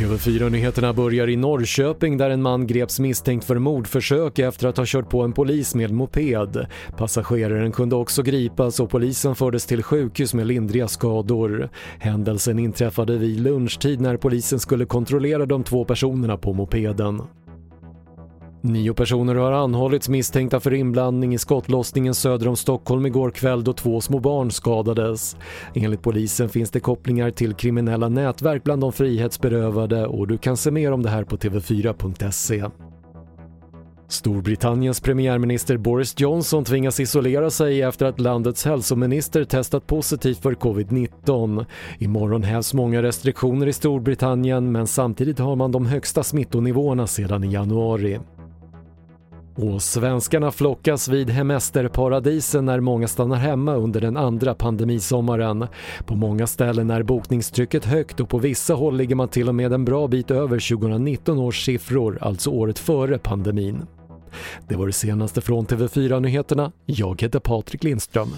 TV4-nyheterna börjar i Norrköping där en man greps misstänkt för mordförsök efter att ha kört på en polis med moped. Passageraren kunde också gripas och polisen fördes till sjukhus med lindriga skador. Händelsen inträffade vid lunchtid när polisen skulle kontrollera de två personerna på mopeden. Nio personer har anhållits misstänkta för inblandning i skottlossningen söder om Stockholm igår kväll då två små barn skadades. Enligt polisen finns det kopplingar till kriminella nätverk bland de frihetsberövade och du kan se mer om det här på tv4.se. Storbritanniens premiärminister Boris Johnson tvingas isolera sig efter att landets hälsominister testat positivt för covid-19. Imorgon hävs många restriktioner i Storbritannien men samtidigt har man de högsta smittonivåerna sedan i januari. Och svenskarna flockas vid hemesterparadisen när många stannar hemma under den andra pandemisommaren. På många ställen är bokningstrycket högt och på vissa håll ligger man till och med en bra bit över 2019 års siffror, alltså året före pandemin. Det var det senaste från TV4 Nyheterna. Jag heter Patrik Lindström.